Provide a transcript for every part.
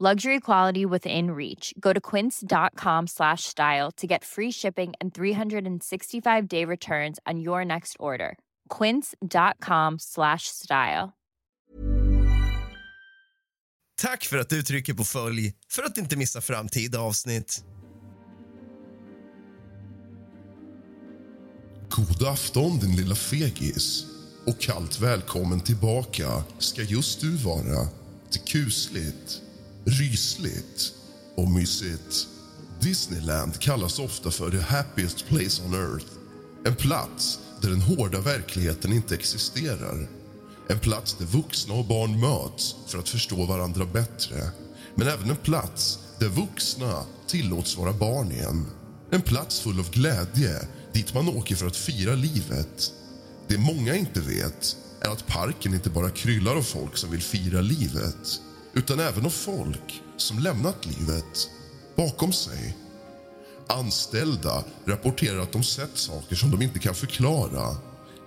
Luxury quality within reach. Go to quince.com slash style to get free shipping and 365 day returns on your next order. Quince.com slash style. Tack för att du trycker på följ för att inte missa framtida avsnitt. God afton, din lilla fegis. Och kallt välkommen tillbaka ska just du vara till kusligt, rysligt och mysigt. Disneyland kallas ofta för the happiest place on earth. En plats där den hårda verkligheten inte existerar. En plats där vuxna och barn möts för att förstå varandra bättre. Men även en plats där vuxna tillåts vara barn igen. En plats full av glädje dit man åker för att fira livet. Det många inte vet är att parken inte bara kryllar av folk som vill fira livet utan även av folk som lämnat livet bakom sig. Anställda rapporterar att de sett saker som de inte kan förklara.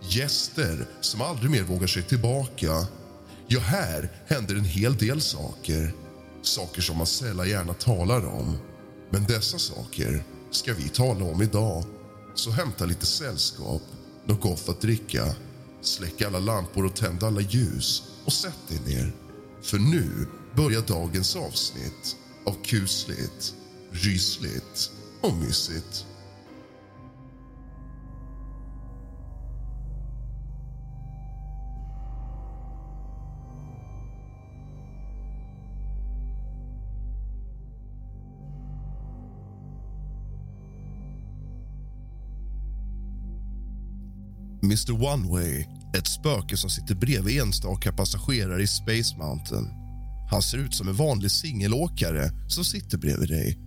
Gäster som aldrig mer vågar sig tillbaka. Ja, här händer en hel del saker. Saker som man sällan gärna talar om. Men dessa saker ska vi tala om idag. Så hämta lite sällskap, något gott att dricka. Släck alla lampor och tänd alla ljus och sätt dig ner. För nu börjar dagens avsnitt av kusligt, rysligt och mysigt. Mr Oneway, ett spöke som sitter bredvid enstaka passagerare i Space Mountain. Han ser ut som en vanlig singelåkare som sitter bredvid dig.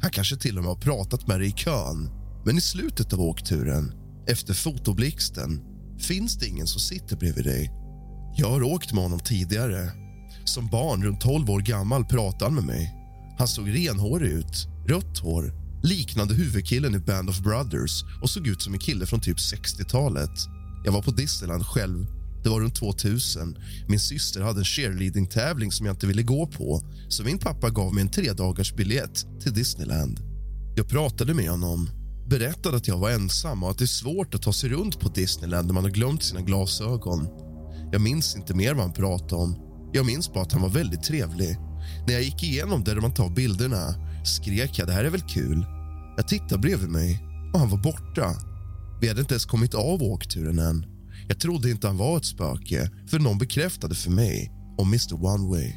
Han kanske till och med har pratat med dig i kön. Men i slutet av åkturen, efter fotoblixten, finns det ingen som sitter bredvid dig. Jag har åkt med honom tidigare. Som barn, runt 12 år gammal, pratade han med mig. Han såg renhårig ut, rött hår, liknande huvudkillen i Band of Brothers och såg ut som en kille från typ 60-talet. Jag var på Disneyland själv. Det var runt 2000. Min syster hade en cheerleading-tävling som jag inte ville gå på så min pappa gav mig en tredagars biljett till Disneyland. Jag pratade med honom, berättade att jag var ensam och att det är svårt att ta sig runt på Disneyland när man har glömt sina glasögon. Jag minns inte mer vad han pratade om. Jag minns bara att han var väldigt trevlig. När jag gick igenom där man tar bilderna skrek jag det här är väl kul. Jag tittade bredvid mig och han var borta. Vi hade inte ens kommit av åkturen än. Jag trodde inte han var ett spöke för någon bekräftade för mig om Mr One Way.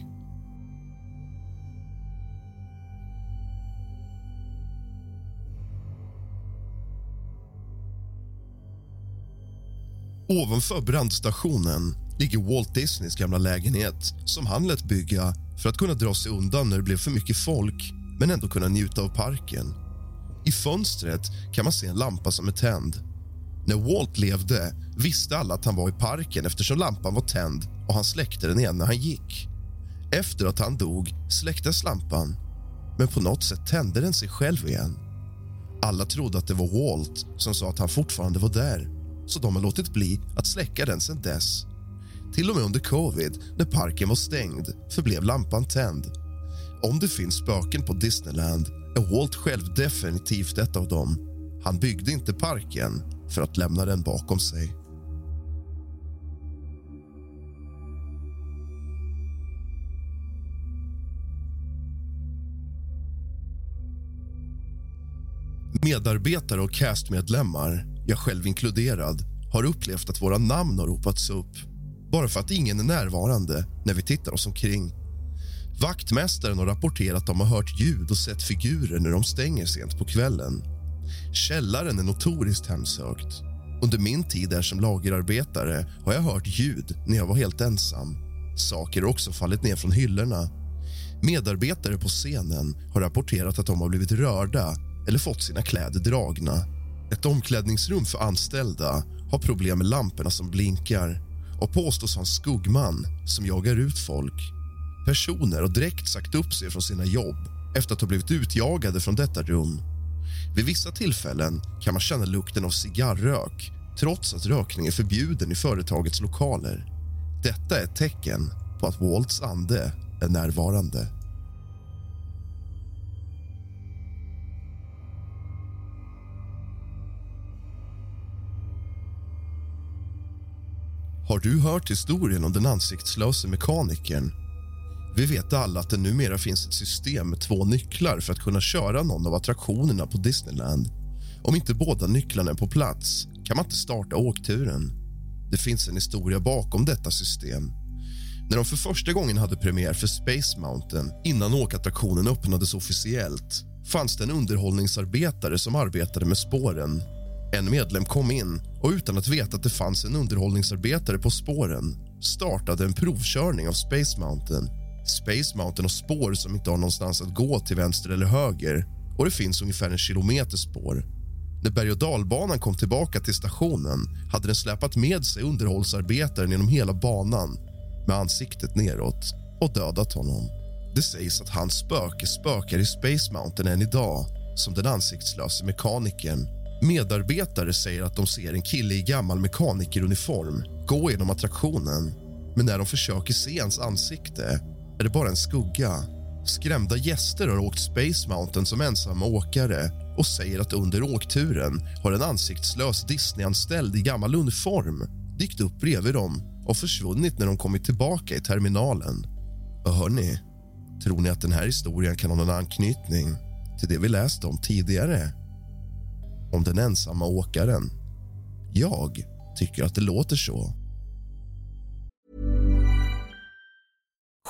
Ovanför brandstationen ligger Walt Disneys gamla lägenhet som han lät bygga för att kunna dra sig undan när det blev för mycket folk men ändå kunna njuta av parken. I fönstret kan man se en lampa som är tänd. När Walt levde visste alla att han var i parken eftersom lampan var tänd och han släckte den igen när han gick. Efter att han dog släcktes lampan, men på något sätt tände den sig själv igen. Alla trodde att det var Walt som sa att han fortfarande var där så de har låtit bli att släcka den sen dess. Till och med under covid, när parken var stängd, förblev lampan tänd. Om det finns spöken på Disneyland är Walt själv definitivt ett av dem. Han byggde inte parken för att lämna den bakom sig. Medarbetare och castmedlemmar, jag själv inkluderad har upplevt att våra namn har ropats upp bara för att ingen är närvarande när vi tittar oss omkring. Vaktmästaren har rapporterat att de har hört ljud och sett figurer när de stänger sent på kvällen. Källaren är notoriskt hemsökt. Under min tid där som lagerarbetare har jag hört ljud när jag var helt ensam. Saker har också fallit ner från hyllorna. Medarbetare på scenen har rapporterat att de har blivit rörda eller fått sina kläder dragna. Ett omklädningsrum för anställda har problem med lamporna som blinkar och påstås ha en skuggman som jagar ut folk. Personer har direkt sagt upp sig från sina jobb efter att ha blivit utjagade från detta rum. Vid vissa tillfällen kan man känna lukten av cigarrök trots att rökning är förbjuden i företagets lokaler. Detta är ett tecken på att Walts ande är närvarande. Har du hört historien om den ansiktslöse mekanikern? Vi vet alla att det numera finns ett system med två nycklar för att kunna köra någon av attraktionerna på Disneyland. Om inte båda nycklarna är på plats kan man inte starta åkturen. Det finns en historia bakom detta system. När de för första gången hade premiär för Space Mountain innan åkattraktionen öppnades officiellt fanns det en underhållningsarbetare som arbetade med spåren en medlem kom in och utan att veta att det fanns en underhållningsarbetare på spåren startade en provkörning av Space Mountain. Space Mountain har spår som inte har någonstans att gå till vänster eller höger och det finns ungefär en kilometer spår. När berg och dalbanan kom tillbaka till stationen hade den släpat med sig underhållsarbetaren genom hela banan med ansiktet neråt och dödat honom. Det sägs att hans spöke spökar i Space Mountain än idag som den ansiktslöse mekanikern Medarbetare säger att de ser en kille i gammal mekanikeruniform gå genom attraktionen men när de försöker se hans ansikte är det bara en skugga. Skrämda gäster har åkt Space Mountain som ensamma åkare och säger att under åkturen har en ansiktslös Disney-anställd i gammal uniform dykt upp bredvid dem och försvunnit när de kommit tillbaka i terminalen. Och hörni, tror ni att den här historien kan ha någon anknytning till det vi läste om tidigare? om den ensamma åkaren. Jag tycker att det låter så.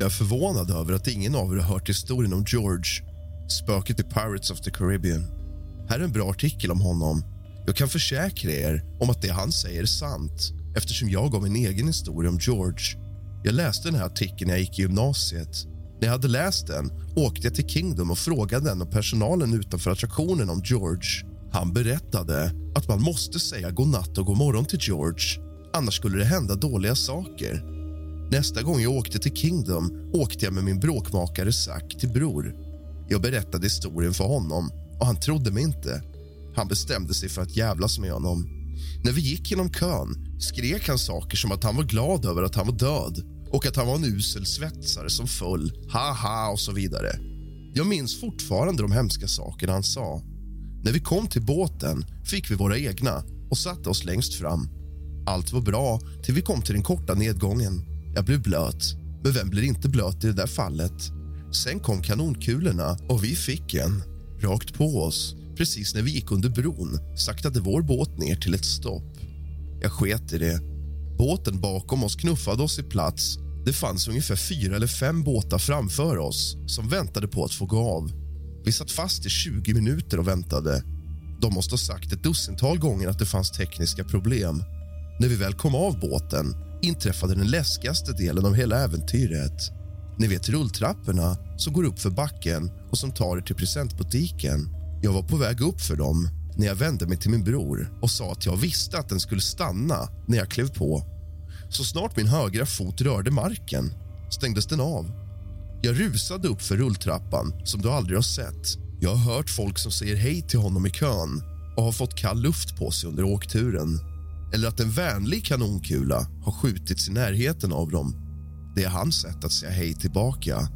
Jag är förvånad över att ingen av er har hört historien om George, spöket i Pirates of the Caribbean. Här är en bra artikel om honom. Jag kan försäkra er om att det han säger är sant eftersom jag gav min egen historia om George. Jag läste den här artikeln när jag gick i gymnasiet. När jag hade läst den åkte jag till Kingdom och frågade en av personalen utanför attraktionen om George. Han berättade att man måste säga god natt och god morgon till George annars skulle det hända dåliga saker. Nästa gång jag åkte till Kingdom åkte jag med min bråkmakare Zack till Bror. Jag berättade historien för honom och han trodde mig inte. Han bestämde sig för att jävlas med honom. När vi gick genom kön skrek han saker som att han var glad över att han var död och att han var en usel svetsare som föll, haha och så vidare. Jag minns fortfarande de hemska sakerna han sa. När vi kom till båten fick vi våra egna och satte oss längst fram. Allt var bra till vi kom till den korta nedgången. Jag blev blöt, men vem blir inte blöt i det där fallet? Sen kom kanonkulorna och vi fick en rakt på oss. Precis när vi gick under bron saktade vår båt ner till ett stopp. Jag sket i det. Båten bakom oss knuffade oss i plats. Det fanns ungefär fyra eller fem båtar framför oss som väntade på att få gå av. Vi satt fast i 20 minuter och väntade. De måste ha sagt ett dussintal gånger att det fanns tekniska problem. När vi väl kom av båten inträffade den läskigaste delen av hela äventyret. Ni vet rulltrapporna som går upp för backen och som tar er till presentbutiken. Jag var på väg upp för dem när jag vände mig till min bror och sa att jag visste att den skulle stanna när jag klev på. Så snart min högra fot rörde marken stängdes den av. Jag rusade upp för rulltrappan som du aldrig har sett. Jag har hört folk som säger hej till honom i kön och har fått kall luft på sig under åkturen. Eller att en vänlig kanonkula har skjutits i närheten av dem. Det är hans sätt att säga hej tillbaka.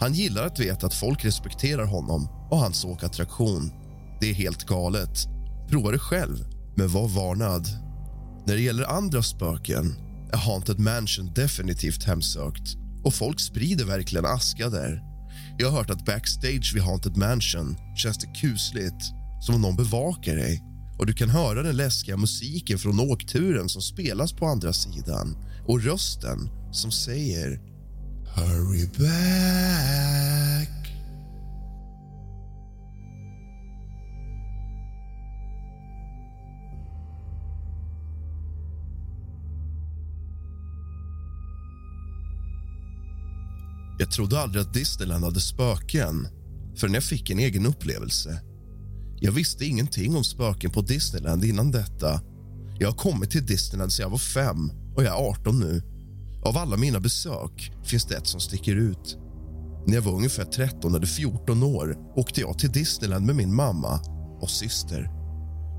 Han gillar att veta att folk respekterar honom och hans åkattraktion. Det är helt galet. Prova det själv, men var varnad. När det gäller andra spöken är Haunted Mansion definitivt hemsökt och folk sprider verkligen aska där. Jag har hört att backstage vid Haunted Mansion känns det kusligt, som om någon bevakar dig och du kan höra den läskiga musiken från åkturen som spelas på andra sidan och rösten som säger Hurry back. Jag trodde aldrig att Disneyland hade spöken förrän jag fick en egen upplevelse. Jag visste ingenting om spöken på Disneyland innan detta. Jag har kommit till Disneyland sedan jag var fem och jag är 18 nu. Av alla mina besök finns det ett som sticker ut. När jag var ungefär 13 eller 14 år åkte jag till Disneyland med min mamma och syster.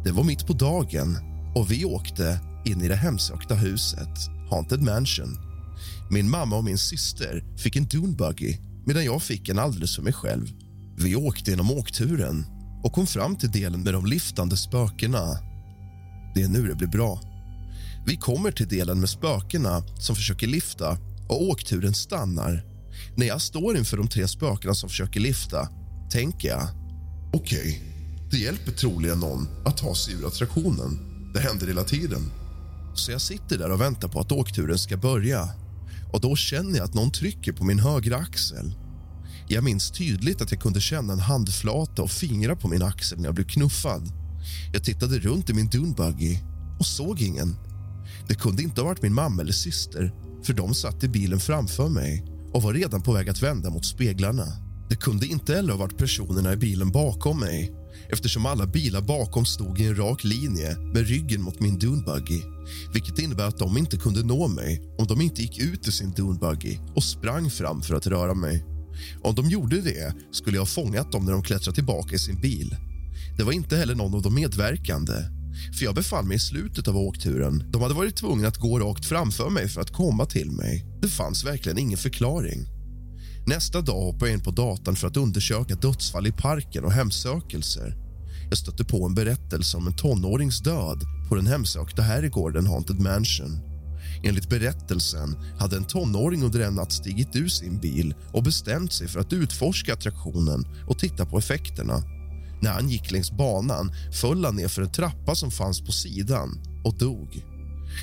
Det var mitt på dagen och vi åkte in i det hemsökta huset, Haunted Mansion. Min mamma och min syster fick en dunebuggy medan jag fick en alldeles för mig själv. Vi åkte genom åkturen och kom fram till delen med de liftande spökena. Det är nu det blir bra. Vi kommer till delen med spökena som försöker lifta och åkturen stannar. När jag står inför de tre spökena som försöker lifta tänker jag... Okej, okay. det hjälper troligen någon att ta sig ur attraktionen. Det händer hela tiden. Så jag sitter där och väntar på att åkturen ska börja. Och Då känner jag att någon trycker på min högra axel. Jag minns tydligt att jag kunde känna en handflata och fingrar på min axel när jag blev knuffad. Jag tittade runt i min dunbuggy och såg ingen. Det kunde inte ha varit min mamma eller syster för de satt i bilen framför mig och var redan på väg att vända mot speglarna. Det kunde inte heller ha varit personerna i bilen bakom mig eftersom alla bilar bakom stod i en rak linje med ryggen mot min dunbuggy vilket innebär att de inte kunde nå mig om de inte gick ut ur sin dunbuggy och sprang fram för att röra mig. Om de gjorde det skulle jag ha fångat dem när de klättrade tillbaka i sin bil. Det var inte heller någon av de medverkande för jag befann mig i slutet av åkturen. De hade varit tvungna att gå rakt framför mig för att komma till mig. Det fanns verkligen ingen förklaring. Nästa dag hoppade jag in på datan för att undersöka dödsfall i parken och hemsökelser. Jag stötte på en berättelse om en tonårings död på den hemsökta herrgården Haunted Mansion. Enligt berättelsen hade en tonåring under en natt stigit ur sin bil och bestämt sig för att utforska attraktionen och titta på effekterna. När han gick längs banan föll han ner för en trappa som fanns på sidan och dog.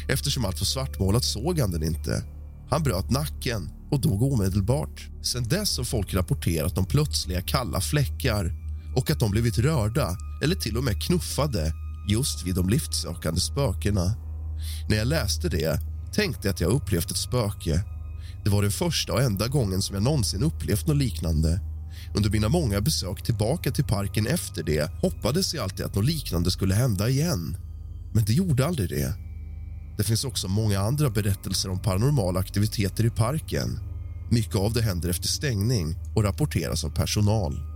Eftersom allt var svartmålat såg han den inte. Han bröt nacken och dog omedelbart. Sen dess har folk rapporterat om plötsliga kalla fläckar och att de blivit rörda eller till och med knuffade just vid de liftsökande spökena. När jag läste det tänkte dig att jag upplevt ett spöke. Det var den första och enda gången som jag någonsin upplevt något liknande. Under mina många besök tillbaka till parken efter det hoppades jag alltid att något liknande skulle hända igen. Men det gjorde aldrig det. Det finns också många andra berättelser om paranormala aktiviteter i parken. Mycket av det händer efter stängning och rapporteras av personal.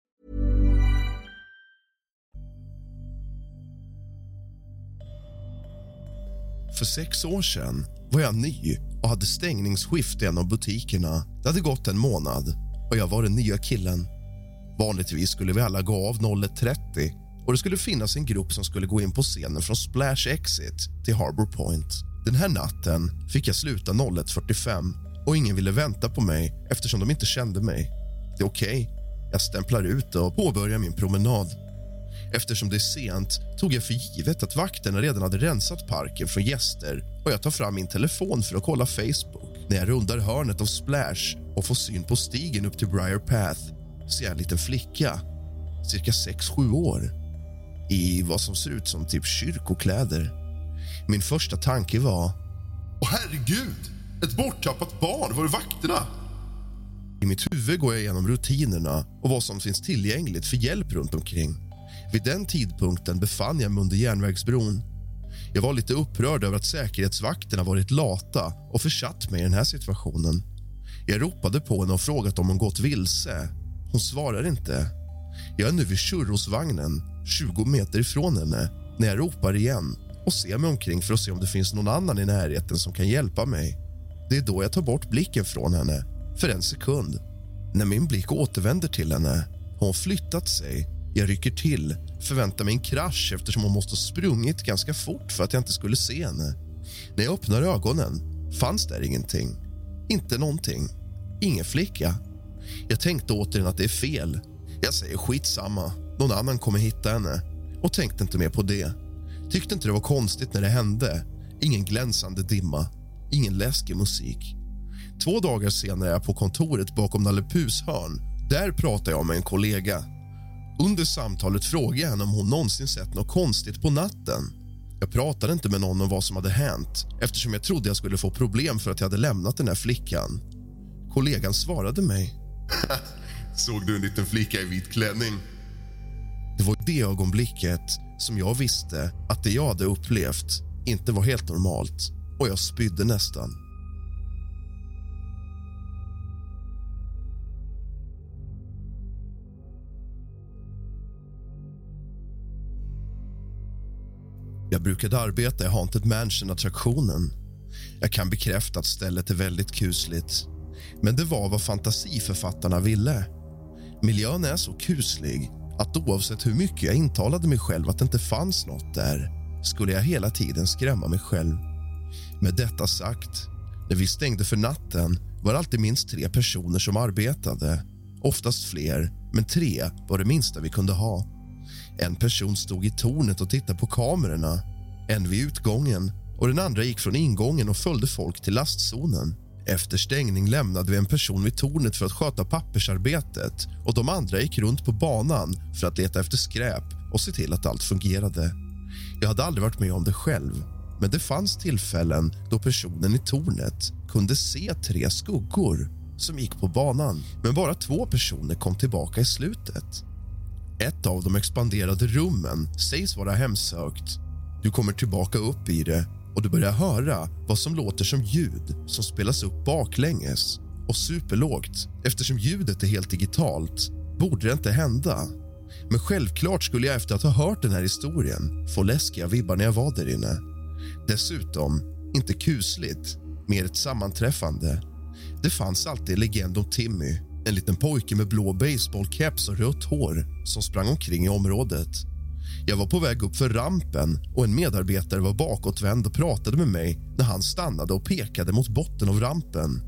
För sex år sedan var jag ny och hade stängningsskift i en av butikerna. Det hade gått en månad och jag var den nya killen. Vanligtvis skulle vi alla gå av 01.30 och det skulle finnas en grupp som skulle gå in på scenen från Splash Exit till Harbour Point. Den här natten fick jag sluta 01.45 och ingen ville vänta på mig eftersom de inte kände mig. Det är okej. Okay. Jag stämplar ut och påbörjar min promenad. Eftersom det är sent tog jag för givet att vakterna redan hade rensat parken från gäster och jag tar fram min telefon för att kolla Facebook. När jag rundar hörnet av Splash och får syn på stigen upp till Briar Path ser jag en liten flicka, cirka 6-7 år i vad som ser ut som typ kyrkokläder. Min första tanke var... Åh, herregud! Ett borttappat barn! Var är vakterna? I mitt huvud går jag igenom rutinerna och vad som finns tillgängligt för hjälp runt omkring. Vid den tidpunkten befann jag mig under järnvägsbron. Jag var lite upprörd över att säkerhetsvakterna varit lata och försatt mig i den här situationen. Jag ropade på henne och frågat om hon gått vilse. Hon svarar inte. Jag är nu vid churrosvagnen, 20 meter ifrån henne när jag ropar igen och ser mig omkring för att se om det finns någon annan i närheten som kan hjälpa mig. Det är då jag tar bort blicken från henne för en sekund. När min blick återvänder till henne har hon flyttat sig. Jag rycker till, förväntar mig en krasch eftersom hon måste ha sprungit ganska fort för att jag inte skulle se henne. När jag öppnar ögonen fanns där ingenting. Inte någonting. Ingen flicka. Jag tänkte återigen att det är fel. Jag säger skitsamma. Någon annan kommer hitta henne. Och tänkte inte mer på det. Tyckte inte det var konstigt när det hände. Ingen glänsande dimma. Ingen läskig musik. Två dagar senare är jag på kontoret bakom Nalle Puhs hörn. Där pratar jag med en kollega. Under samtalet frågar jag henne om hon någonsin sett något konstigt på natten. Jag pratade inte med någon om vad som hade hänt eftersom jag trodde jag skulle få problem för att jag hade lämnat den här flickan. Kollegan svarade mig. Såg du en liten flicka i vit klänning? Det var det ögonblicket som jag visste att det jag hade upplevt inte var helt normalt och jag spydde nästan. Jag brukade arbeta i Haunted Mansion-attraktionen. Jag kan bekräfta att stället är väldigt kusligt. Men det var vad fantasiförfattarna ville. Miljön är så kuslig att oavsett hur mycket jag intalade mig själv att det inte fanns nåt där skulle jag hela tiden skrämma mig själv. Med detta sagt, När vi stängde för natten var det alltid minst tre personer som arbetade. Oftast fler, men tre var det minsta vi kunde ha. En person stod i tornet och tittade på kamerorna. En vid utgången och den andra gick från ingången och följde folk till lastzonen. Efter stängning lämnade vi en person vid tornet för att sköta pappersarbetet och de andra gick runt på banan för att leta efter skräp och se till att allt fungerade. Jag hade aldrig varit med om det själv men det fanns tillfällen då personen i tornet kunde se tre skuggor som gick på banan men bara två personer kom tillbaka i slutet. Ett av de expanderade rummen sägs vara hemsökt. Du kommer tillbaka upp i det och du börjar höra vad som låter som ljud som spelas upp baklänges och superlågt. Eftersom ljudet är helt digitalt borde det inte hända. Men självklart skulle jag efter att ha hört den här historien få läskiga vibbar när jag var där inne. Dessutom, inte kusligt, mer ett sammanträffande. Det fanns alltid en legend om Timmy, en liten pojke med blå baseballkeps och rött hår som sprang omkring i området. Jag var på väg upp för rampen och en medarbetare var bakåtvänd och pratade med mig när han stannade och pekade mot botten av rampen.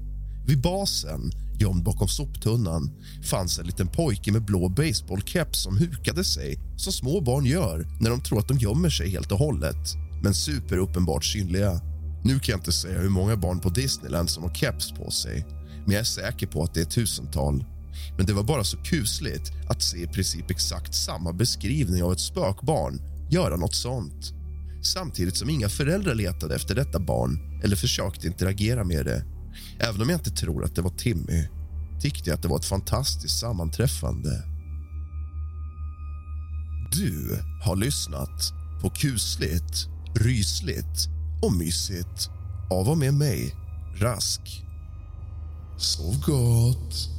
Vid basen, gömd bakom soptunnan, fanns en liten pojke med blå baseballkeps som hukade sig som små barn gör när de tror att de gömmer sig helt och hållet, men superuppenbart synliga. Nu kan jag inte säga hur många barn på Disneyland som har keps på sig men jag är säker på att det är tusental. Men det var bara så kusligt att se i princip exakt samma beskrivning av ett spökbarn göra något sånt. Samtidigt som inga föräldrar letade efter detta barn eller försökte interagera med det. Även om jag inte tror att det var Timmy tyckte jag att det var ett fantastiskt sammanträffande. Du har lyssnat på kusligt, rysligt och mysigt av och med mig, Rask. Sov gott.